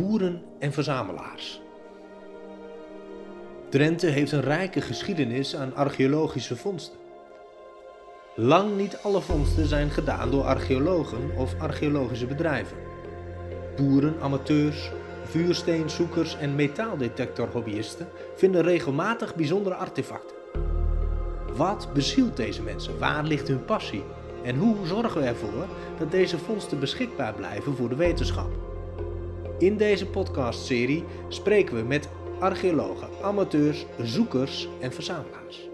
boeren en verzamelaars. Drenthe heeft een rijke geschiedenis aan archeologische vondsten. Lang niet alle vondsten zijn gedaan door archeologen of archeologische bedrijven. Boeren, amateurs, vuursteenzoekers en metaaldetectorhobbyisten vinden regelmatig bijzondere artefacten. Wat bezielt deze mensen? Waar ligt hun passie? En hoe zorgen we ervoor dat deze vondsten beschikbaar blijven voor de wetenschap? In deze podcastserie spreken we met archeologen, amateurs, zoekers en verzamelaars.